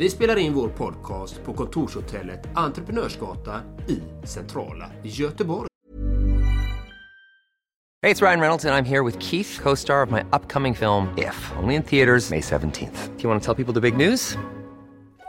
Vi spelar in vår podcast på kontorshotellet Entreprenörsgatan i centrala Göteborg. Hej, det är Ryan Reynolds, och jag är här med Keith, co star of my upcoming film, If, only in theaters, May 17th. Do you want to tell people the big news?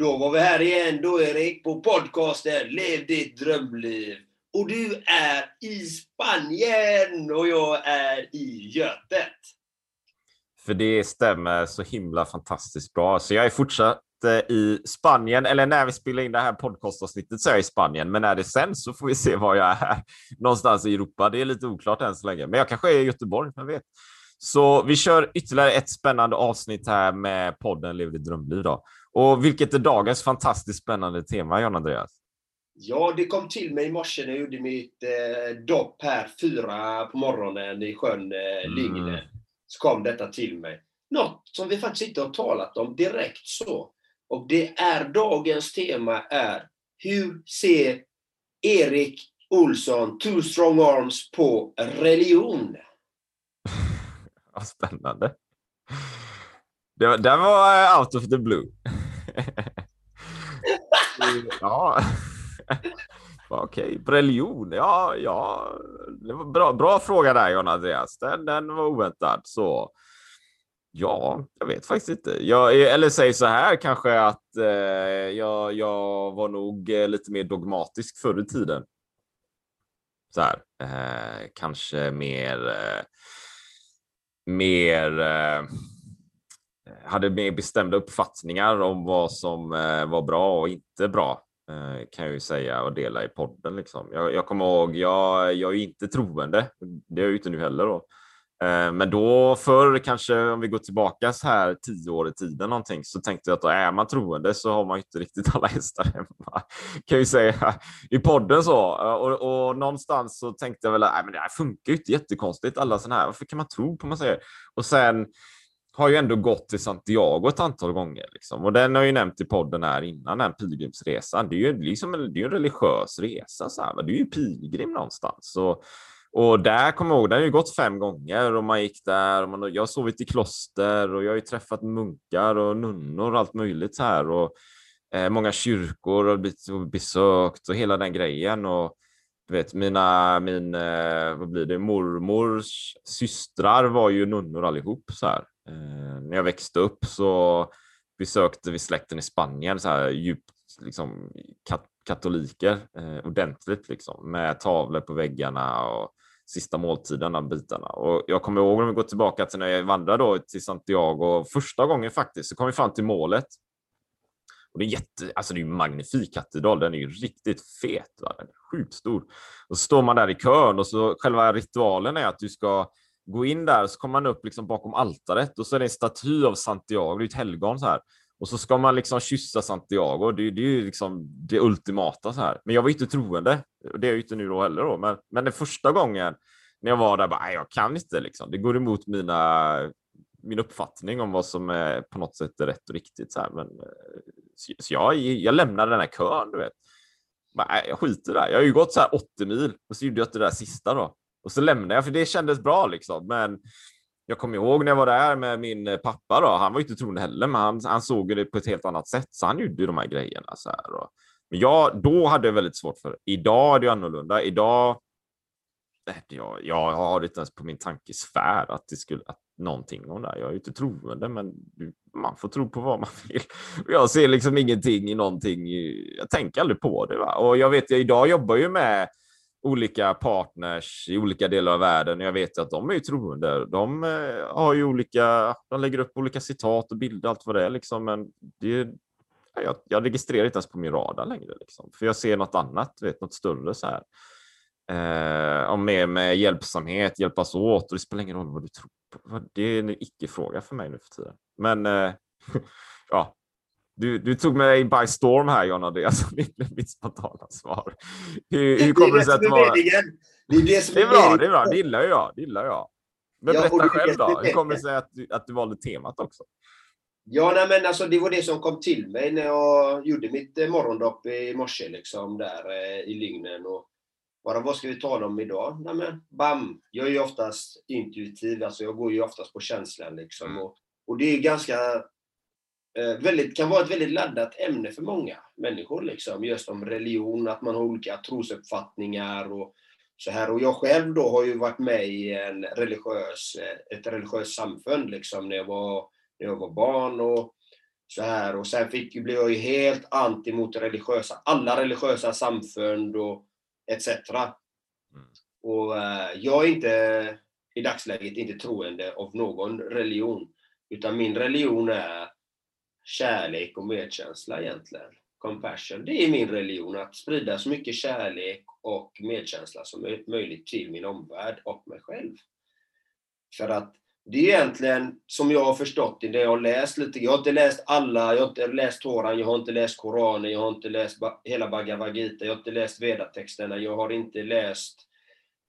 Då var vi här igen då Erik på podcasten Lev ditt drömliv. Och du är i Spanien och jag är i Götet. För det stämmer så himla fantastiskt bra. Så jag är fortsatt eh, i Spanien, eller när vi spelar in det här podcastavsnittet så är jag i Spanien, men när det sen så får vi se var jag är någonstans i Europa. Det är lite oklart än så länge, men jag kanske är i Göteborg, vem vet. Så vi kör ytterligare ett spännande avsnitt här med podden Lev ditt drömliv. Då. Och vilket är dagens fantastiskt spännande tema, John Andreas? Ja, det kom till mig i morse när jag gjorde mitt eh, dopp här fyra på morgonen i sjön eh. Mm. Så kom detta till mig. Något som vi faktiskt inte har talat om direkt så. Och det är dagens tema är Hur ser Erik Olsson, Two Strong Arms, på religion? Vad spännande. Det, det var eh, out of the blue. ja. Okej, okay. religion. Ja, ja. Det var bra, bra fråga där, John Andreas. Den, den var oväntad. Så ja, jag vet faktiskt inte. Jag, eller säg så här kanske att eh, jag, jag var nog eh, lite mer dogmatisk förr i tiden. Så här, eh, kanske mer, eh, mer eh, hade mer bestämda uppfattningar om vad som eh, var bra och inte bra eh, kan jag ju säga och dela i podden. Liksom. Jag, jag kommer ihåg, jag, jag är inte troende, det är jag ju inte nu heller. Då. Eh, men då förr, kanske om vi går tillbaka så här tio år i tiden någonting, så tänkte jag att då är man troende så har man inte riktigt alla hästar hemma. Kan jag säga i podden så. Och, och någonstans så tänkte jag väl att det här funkar ju inte jättekonstigt. Alla sådana här, varför kan man tro på man säger? Och sen har ju ändå gått till Santiago ett antal gånger. Liksom. Och den har ju nämnt i podden här innan, den pilgrimsresan. Det är ju liksom en, det är en religiös resa. Så här, Du är ju pilgrim någonstans. Så, och där kommer jag ihåg, den har ju gått fem gånger och man gick där. Och man, jag har sovit i kloster och jag har ju träffat munkar och nunnor och allt möjligt så här. Och, eh, många kyrkor har besökt och hela den grejen. Och, du vet, mina, min, eh, vad blir det, mormors systrar var ju nunnor allihop så här. Eh, när jag växte upp så besökte vi släkten i Spanien, så här djupt liksom, kat katoliker, eh, ordentligt liksom, med tavlor på väggarna och sista måltiden, bitarna. Och jag kommer ihåg om vi går tillbaka till när jag vandrade då till Santiago, första gången faktiskt, så kom vi fram till målet. Och det är jätte, alltså det är en magnifik katedral, den är ju riktigt fet, va? den är sjukt stor. Och så står man där i kön och så själva ritualen är att du ska gå in där så kommer man upp liksom bakom altaret och så är det en staty av Santiago, det är ett helgon så här. Och så ska man liksom kyssa Santiago. Det, det är ju liksom det ultimata så här. Men jag var inte troende. Det är jag inte nu då heller då. Men, men den första gången när jag var där, bara, jag kan inte liksom. Det går emot mina, min uppfattning om vad som är på något sätt är rätt och riktigt. Så, här. Men, eh, så jag, jag lämnade den här kön, du vet. Bara, jag skiter där. Jag har ju gått så här 80 mil och så gjorde jag inte det där sista då. Och så lämnade jag, för det kändes bra liksom. Men jag kommer ihåg när jag var där med min pappa. Då. Han var inte troende heller, men han, han såg det på ett helt annat sätt. Så han gjorde de här grejerna. Så här, och, men jag, då hade jag väldigt svårt för det. Idag är det annorlunda. Idag jag, jag har det inte ens på min tankesfär att det skulle att någonting om det. Jag är inte troende, men man får tro på vad man vill. Jag ser liksom ingenting i någonting. Jag tänker aldrig på det. Va? Och jag vet, jag idag jobbar ju med olika partners i olika delar av världen. Jag vet att de är ju troende. De eh, har ju olika, de lägger upp olika citat och bilder, allt vad det är liksom. Men det, jag, jag registrerar inte ens på min radar längre, liksom. för jag ser något annat, vet, något större så här. Eh, om mer med hjälpsamhet, hjälpas åt och det spelar ingen roll vad du tror på. Det är en icke-fråga för mig nu för tiden. Men eh, ja, du, du tog mig by storm här, John Andreas. Det blev mitt spontana svar. Hur, hur kommer det sig att det var... Det är, det, det är bra, det är bra. Det gillar jag. Det gillar jag. Men ja, berätta själv då. Hur kommer det sig att du, att du valde temat också? Ja, nej, men alltså, det var det som kom till mig när jag gjorde mitt eh, morgondopp i morse, liksom, där eh, i Lygnen. Och bara, vad ska vi tala om idag? Nej, men, bam! Jag är ju oftast intuitiv, alltså jag går ju oftast på känslan. Liksom, mm. och, och det är ganska väldigt, kan vara ett väldigt laddat ämne för många människor. Liksom, just om religion, att man har olika trosuppfattningar och så här. Och jag själv då har ju varit med i en religiös, eh, ett religiöst samfund liksom, när, jag var, när jag var barn. och så här. Och sen fick, blev jag ju helt anti mot religiösa, alla religiösa samfund och etc. Mm. Och uh, jag är inte i dagsläget inte troende av någon religion. Utan min religion är kärlek och medkänsla egentligen. Compassion. Det är min religion, att sprida så mycket kärlek och medkänsla som möjligt till min omvärld och mig själv. För att det är egentligen, som jag har förstått det, det jag har läst lite, jag har inte läst alla, jag har inte läst Toran, jag har inte läst Koranen, jag har inte läst hela Bhagavad Gita, jag har inte läst Vedatexterna, jag har inte läst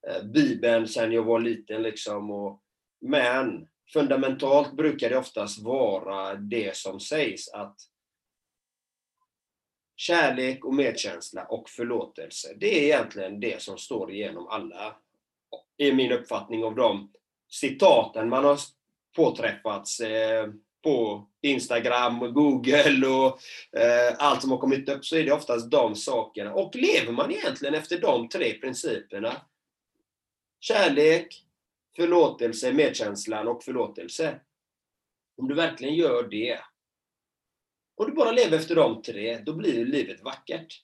eh, Bibeln sedan jag var liten liksom. Och, men fundamentalt brukar det oftast vara det som sägs att kärlek och medkänsla och förlåtelse, det är egentligen det som står igenom alla, i min uppfattning av de citaten man har påträffats eh, på Instagram, Google och eh, allt som har kommit upp, så är det oftast de sakerna. Och lever man egentligen efter de tre principerna, kärlek, förlåtelse, medkänslan och förlåtelse. Om du verkligen gör det, och du bara lever efter de tre, då blir livet vackert.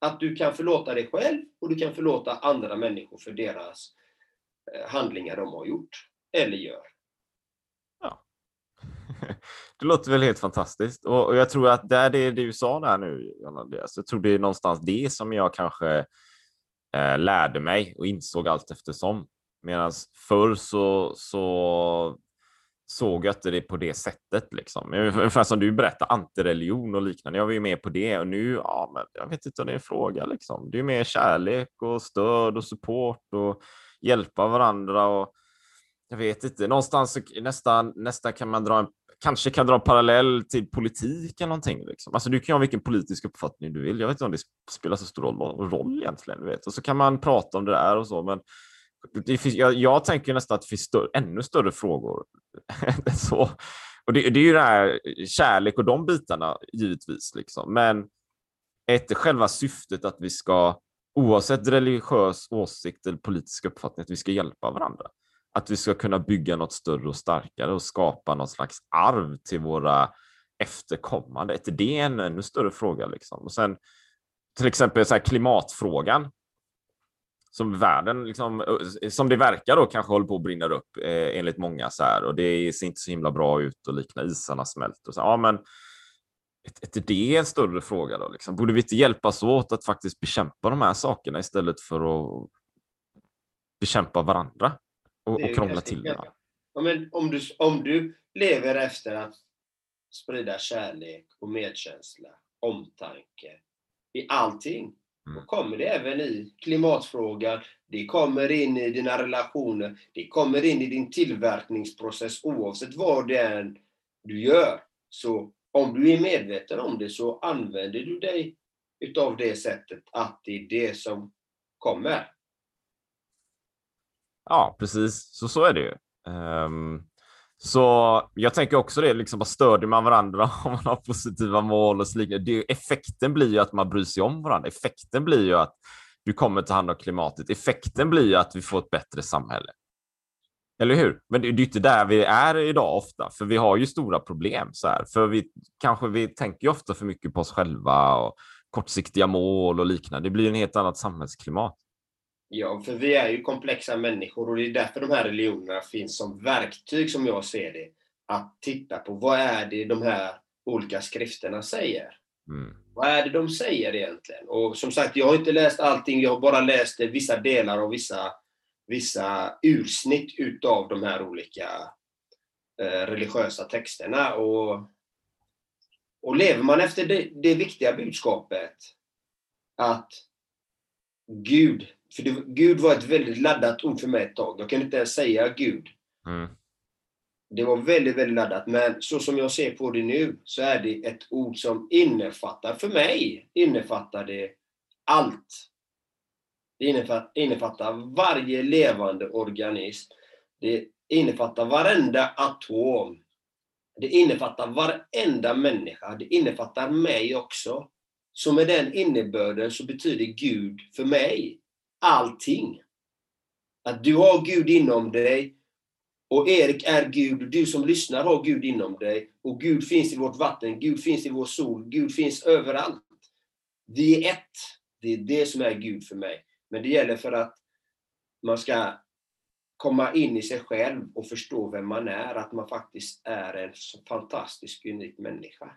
Att du kan förlåta dig själv och du kan förlåta andra människor för deras eh, handlingar de har gjort eller gör. Ja. Det låter väl helt fantastiskt. Och jag tror att det är det du sa där nu, Andreas. Jag tror det är någonstans det som jag kanske eh, lärde mig och insåg allt eftersom. Medan förr så, så såg jag inte det på det sättet. Liksom. Ungefär som du berättade, antireligion och liknande. Jag var ju med på det och nu, ja, men jag vet inte om det är en fråga. Liksom. Det är mer kärlek och stöd och support och hjälpa varandra. Och jag vet inte, någonstans nästan, nästan kan man dra en kanske kan dra en parallell till politik eller någonting. Liksom. Alltså, du kan ha vilken politisk uppfattning du vill. Jag vet inte om det spelar så stor roll, roll egentligen. Vet. Och så kan man prata om det där och så, men det finns, jag, jag tänker nästan att det finns större, ännu större frågor. så. Och det, det, är ju det här kärlek och de bitarna givetvis. Liksom. Men ett, själva syftet att vi ska, oavsett religiös åsikt eller politisk uppfattning, att vi ska hjälpa varandra. Att vi ska kunna bygga något större och starkare och skapa något slags arv till våra efterkommande. Det är en ännu större fråga. Liksom. Och sen till exempel så klimatfrågan som världen, liksom, som det verkar då, kanske håller på att brinna upp eh, enligt många så här och det ser inte så himla bra ut och liknande. Isarna smälter och så. Ja, men är det en större fråga då? Liksom? Borde vi inte hjälpas åt att faktiskt bekämpa de här sakerna istället för att bekämpa varandra och, och krångla till det? Ja, men om, du, om du lever efter att sprida kärlek och medkänsla, omtanke i allting, då mm. kommer det även i klimatfrågan, det kommer in i dina relationer, det kommer in i din tillverkningsprocess oavsett vad det är du gör. Så om du är medveten om det så använder du dig utav det sättet att det är det som kommer. Ja, precis. Så, så är det ju. Um, så jag tänker också det, liksom, bara stödjer man varandra om man har positiva mål och så liknande. Effekten blir ju att man bryr sig om varandra. Effekten blir ju att du kommer ta hand om klimatet. Effekten blir ju att vi får ett bättre samhälle. Eller hur? Men det är inte där vi är idag ofta, för vi har ju stora problem så här. För vi kanske vi tänker ofta för mycket på oss själva och kortsiktiga mål och liknande. Det blir en helt annat samhällsklimat. Ja, för vi är ju komplexa människor och det är därför de här religionerna finns som verktyg som jag ser det. Att titta på vad är det de här olika skrifterna säger. Mm. Vad är det de säger egentligen? Och som sagt, jag har inte läst allting, jag har bara läst vissa delar och vissa, vissa ursnitt utav de här olika eh, religiösa texterna. Och, och lever man efter det, det viktiga budskapet att Gud för det, Gud var ett väldigt laddat ord för mig ett tag. Jag kunde inte ens säga Gud. Mm. Det var väldigt, väldigt laddat. Men så som jag ser på det nu så är det ett ord som innefattar, för mig, innefattar det allt. Det innefattar, innefattar varje levande organism. Det innefattar varenda atom. Det innefattar varenda människa. Det innefattar mig också. Så med den innebörden så betyder Gud för mig allting. Att du har Gud inom dig och Erik är Gud du som lyssnar har Gud inom dig. Och Gud finns i vårt vatten, Gud finns i vår sol, Gud finns överallt. Vi är ett. Det är det som är Gud för mig. Men det gäller för att man ska komma in i sig själv och förstå vem man är, att man faktiskt är en så fantastisk, unik människa.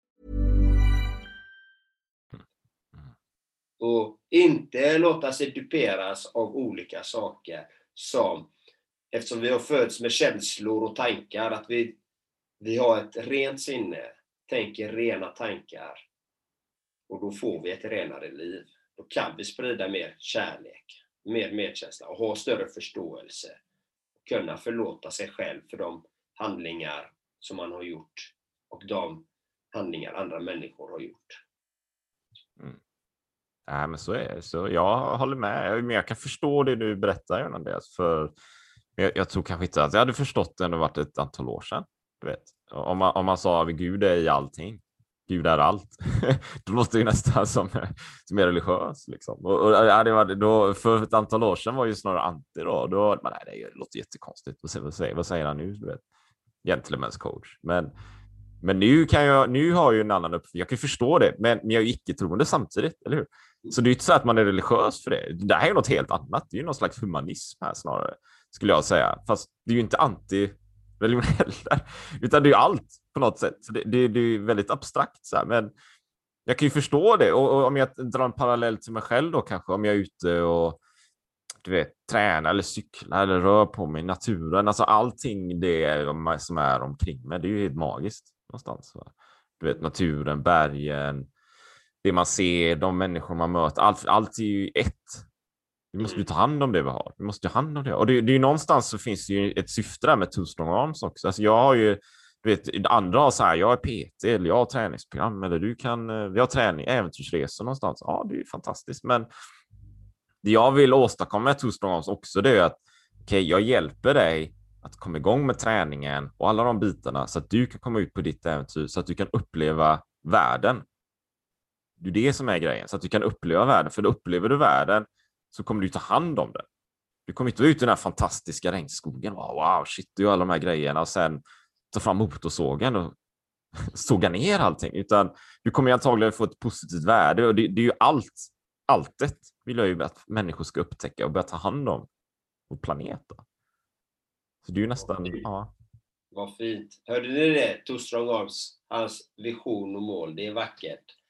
Och inte låta sig duperas av olika saker som, eftersom vi har fötts med känslor och tankar, att vi, vi har ett rent sinne, tänker rena tankar. Och då får vi ett renare liv. Då kan vi sprida mer kärlek, mer medkänsla och ha större förståelse. Och kunna förlåta sig själv för de handlingar som man har gjort och de handlingar andra människor har gjort. Mm. Nej, men så är det. Så jag håller med. Men jag kan förstå det du berättar, Andreas. För jag, jag tror kanske inte att jag hade förstått det när det varit ett antal år sedan. Du vet. Om, man, om man sa att Gud är i allting. Gud är allt. då låter det nästan som, som är religiös. Liksom. Och, och, ja, det var, då, för ett antal år sedan var ju snarare anti. Då, då man, nej, det låter jättekonstigt. Vad säger, vad säger han nu? Du vet. Gentlemen's coach. Men, men nu, kan jag, nu har jag ju en annan uppfattning. Jag kan förstå det, men, men jag är ju icke-troende samtidigt, eller hur? Så det är inte så att man är religiös för det. Det här är något helt annat. Det är ju någon slags humanism här snarare, skulle jag säga. Fast det är ju inte anti-religion heller, utan det är ju allt på något sätt. Så det, det, det är väldigt abstrakt. Så här. Men jag kan ju förstå det. Och, och, om jag drar en parallell till mig själv då kanske, om jag är ute och du vet, tränar eller cyklar eller rör på mig i naturen. Alltså allting det som är omkring mig, det är ju helt magiskt någonstans. Va? Du vet naturen, bergen, det man ser, de människor man möter. Allt, allt är ju ett. Vi måste ju ta hand om det vi har. Vi måste ta hand om det. Och det, det är ju någonstans så finns det ju ett syfte där med Strong Arms också. Alltså jag har ju, du vet, andra har så här, jag är PT eller jag har träningsprogram eller du kan, eh, vi har träning, äventyrsresor någonstans. Ja, det är ju fantastiskt. Men det jag vill åstadkomma med Strong Arms också, det är att okej, okay, jag hjälper dig att komma igång med träningen och alla de bitarna så att du kan komma ut på ditt äventyr så att du kan uppleva världen. Det är det som är grejen, så att du kan uppleva världen. För då upplever du världen så kommer du ta hand om den. Du kommer inte vara ute i den här fantastiska regnskogen. Wow, wow shit, du gör alla de här grejerna och sen ta fram motorsågen och såga ner allting, utan du kommer antagligen få ett positivt värde och det, det är ju allt. Alltet vill jag ju att människor ska upptäcka och börja ta hand om vår planet. Då. Så det är ju nästan, ja. Vad fint. Hörde ni det? Arms, hans vision och mål. Det är vackert.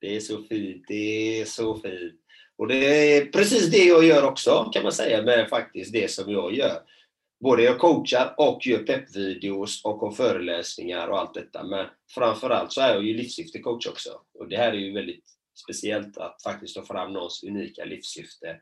Det är så fint. Det är så fint. Och det är precis det jag gör också, kan man säga, med faktiskt det som jag gör. Både jag coachar och gör peppvideos och har föreläsningar och allt detta. Men framförallt så är jag ju livssyftecoach också. Och det här är ju väldigt speciellt att faktiskt ta fram någons unika livssyfte.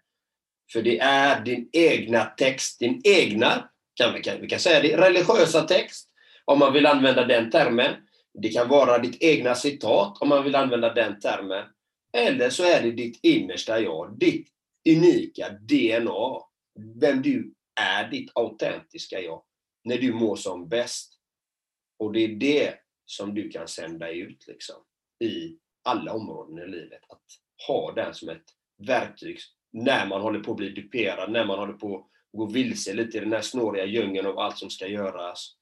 För det är din egna text, din egna, kan vi, kan, vi kan säga det, religiösa text, om man vill använda den termen. Det kan vara ditt egna citat, om man vill använda den termen. Eller så är det ditt innersta jag, ditt unika DNA. Vem du är, ditt autentiska jag. När du mår som bäst. Och det är det som du kan sända ut liksom, i alla områden i livet. Att ha den som ett verktyg när man håller på att bli duperad, när man håller på att gå vilse lite i den här snåriga djungeln av allt som ska göras.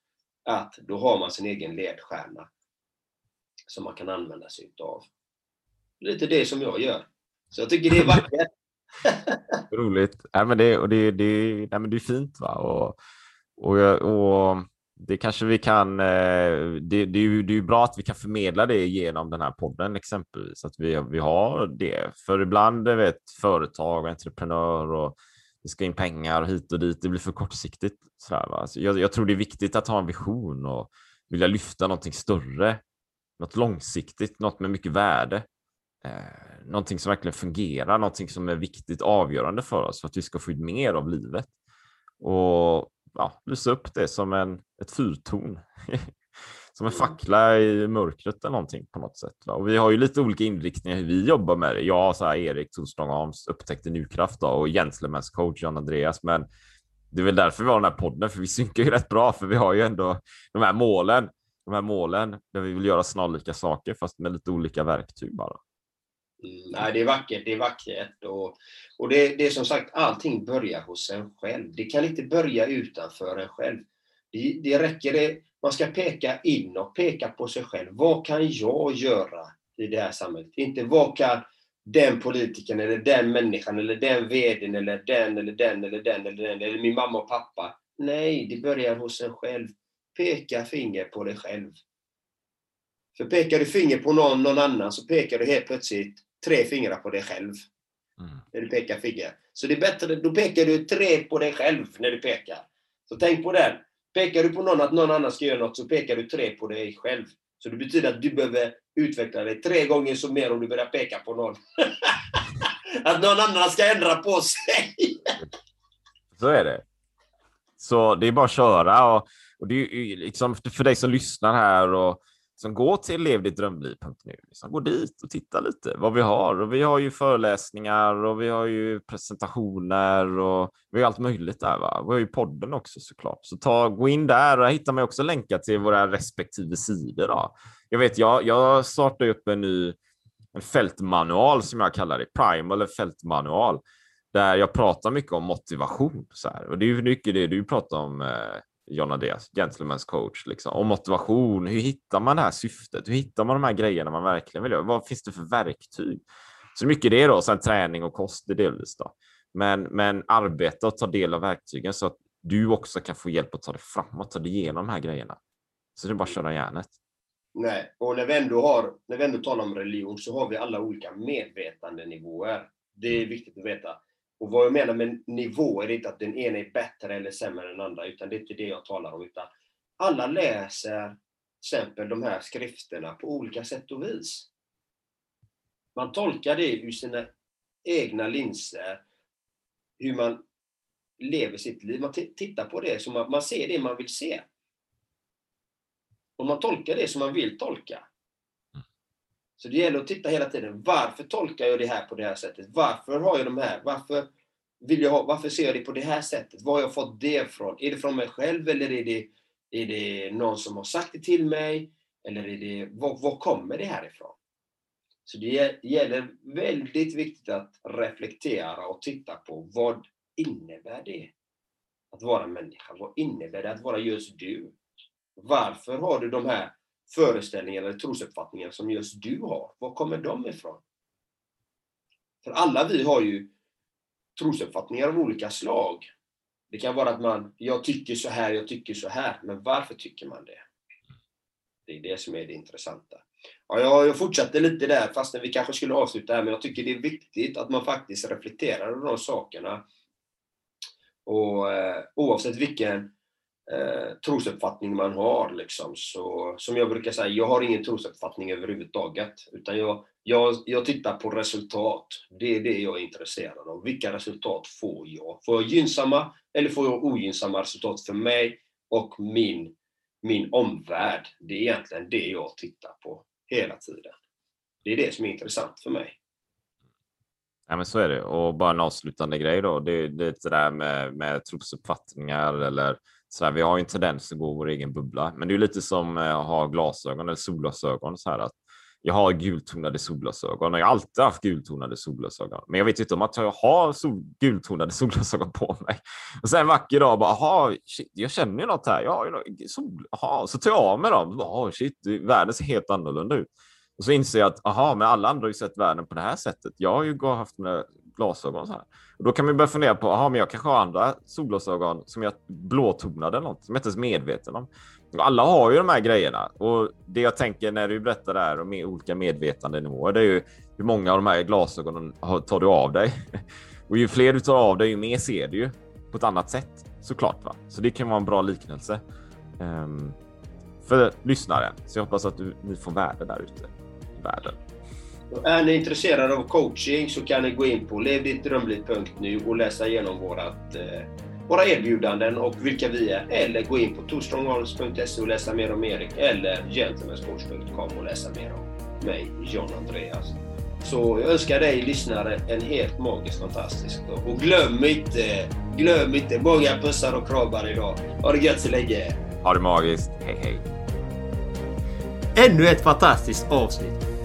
Att då har man sin egen ledstjärna som man kan använda sig utav. Lite det som jag gör. Så jag tycker det är vackert. Roligt. Nej, men det, och det, det, nej, men det är fint. Va? Och, och, och det kanske vi kan. Eh, det, det, är ju, det är ju bra att vi kan förmedla det genom den här podden exempelvis, att vi, vi har det. För ibland vet företag och entreprenör och det ska in pengar hit och dit. Det blir för kortsiktigt. Sådär, va? Så jag, jag tror det är viktigt att ha en vision och vilja lyfta någonting större, något långsiktigt, något med mycket värde. Eh, någonting som verkligen fungerar, någonting som är viktigt, avgörande för oss för att vi ska få ut mer av livet. Och ja, lysa upp det som en, ett fyrtorn. som en mm. fackla i mörkret eller någonting på något sätt. Va? Och vi har ju lite olika inriktningar hur vi jobbar med det. Jag, så här, Erik Torstrong Arms, upptäckte Newcraft då, och Gentlemans coach John Andreas. Men det är väl därför vi har den här podden, för vi synkar ju rätt bra, för vi har ju ändå de här målen, de här målen där vi vill göra snarlika saker, fast med lite olika verktyg bara. Mm, nej, det är vackert, det är vackert. Och, och det, det är som sagt, allting börjar hos en själv. Det kan inte börja utanför en själv. Det, det räcker, det, man ska peka in och peka på sig själv. Vad kan jag göra i det här samhället? Inte vad kan den politikern eller den människan eller den vdn eller den eller den eller den eller den eller min mamma och pappa. Nej, det börjar hos en själv. Peka finger på dig själv. För pekar du finger på någon, någon annan så pekar du helt plötsligt tre fingrar på dig själv. Mm. När du pekar finger. Så det är bättre, då pekar du tre på dig själv när du pekar. Så tänk på det. Pekar du på någon att någon annan ska göra något så pekar du tre på dig själv. Så det betyder att du behöver utveckla dig tre gånger så mer om du börjar peka på någon. att någon annan ska ändra på sig. så är det. Så det är bara att köra. Och, och det är eh, liksom för dig som lyssnar här och som går till levdittdrömliv.nu. Liksom gå dit och titta lite vad vi har. Och vi har ju föreläsningar och vi har ju presentationer och vi har allt möjligt där. Va? Vi har ju podden också såklart. Så ta, gå in där och hittar man också länkar till våra respektive sidor. Då. Jag vet, jag, jag startade upp en ny en fältmanual som jag kallar det, Prime eller fältmanual, där jag pratar mycket om motivation. Så här. Och det är ju mycket det du pratar om, eh, John Andreas, gentleman's coach, liksom. och motivation. Hur hittar man det här syftet? Hur hittar man de här grejerna man verkligen vill göra? Vad finns det för verktyg? Så mycket det då, sen träning och kost det delvis då. Men, men arbeta och ta del av verktygen så att du också kan få hjälp att ta dig framåt, ta dig igenom de här grejerna. Så det är bara att köra järnet. Nej, och när vi, ändå har, när vi ändå talar om religion så har vi alla olika medvetandenivåer. Det är viktigt att veta. Och vad jag menar med nivå är inte att den ena är bättre eller sämre än den andra, utan det är inte det jag talar om. Utan alla läser till exempel de här skrifterna på olika sätt och vis. Man tolkar det ur sina egna linser, hur man lever sitt liv. Man tittar på det, så man, man ser det man vill se. Och man tolkar det som man vill tolka. Så det gäller att titta hela tiden. Varför tolkar jag det här på det här sättet? Varför har jag de här? Varför, vill jag ha, varför ser jag det på det här sättet? Var har jag fått det ifrån? Är det från mig själv eller är det, är det någon som har sagt det till mig? Eller är det, var, var kommer det här ifrån? Så det gäller väldigt viktigt att reflektera och titta på vad innebär det att vara människa? Vad innebär det att vara just du? Varför har du de här föreställningar eller trosuppfattningar som just du har? Var kommer de ifrån? För alla vi har ju trosuppfattningar av olika slag. Det kan vara att man, jag tycker så här, jag tycker så här, men varför tycker man det? Det är det som är det intressanta. Ja, jag, jag fortsätter lite där, fastän vi kanske skulle avsluta här, men jag tycker det är viktigt att man faktiskt reflekterar över de sakerna. Och eh, oavsett vilken eh, trosuppfattning man har. Liksom. Så, som jag brukar säga, jag har ingen trosuppfattning överhuvudtaget. Utan jag, jag, jag tittar på resultat. Det är det jag är intresserad av. Vilka resultat får jag? Får jag gynnsamma eller får jag ogynnsamma resultat för mig och min, min omvärld? Det är egentligen det jag tittar på hela tiden. Det är det som är intressant för mig. Ja, men så är det. Och bara en avslutande grej då. Det, är är det där med, med trosuppfattningar eller så där, vi har ju en tendens att gå vår egen bubbla, men det är lite som eh, att ha glasögon eller solglasögon. Så här, att jag har gultonade solglasögon och jag har alltid haft gultonade solglasögon. Men jag vet inte om att jag har sol, gultonade solglasögon på mig. Och sen en vacker dag bara, aha, shit, jag känner ju något här. Jag har ju sol, aha. Så tar jag av mig dem. Oh, shit, världen ser helt annorlunda ut. Och så inser jag att aha, men alla andra har ju sett världen på det här sättet. Jag har ju haft mina glasögon så här. Och då kan man börja fundera på, aha, men jag kanske har andra solglasögon som jag blåtonade eller något som jag inte ens medveten om. Alla har ju de här grejerna och det jag tänker när du berättar det här om olika medvetandenivåer, det är ju hur många av de här glasögonen tar du av dig? Och ju fler du tar av dig, ju mer ser du ju på ett annat sätt såklart. Va? Så det kan vara en bra liknelse um, för lyssnaren. Så jag hoppas att du, ni får värde där ute i världen. Är ni intresserade av coaching så kan ni gå in på levdittdrömliv.nu och läsa igenom vårat, eh, våra erbjudanden och vilka vi är. Eller gå in på tostrongholms.se och läsa mer om Erik eller gentlemanscoach.com och läsa mer om mig, John Andreas. Så jag önskar dig lyssnare en helt magisk, fantastisk dag. Och glöm inte, glöm inte, många pussar och kramar idag. Ha det gött så länge! Ha det magiskt, hej hej! Ännu ett fantastiskt avsnitt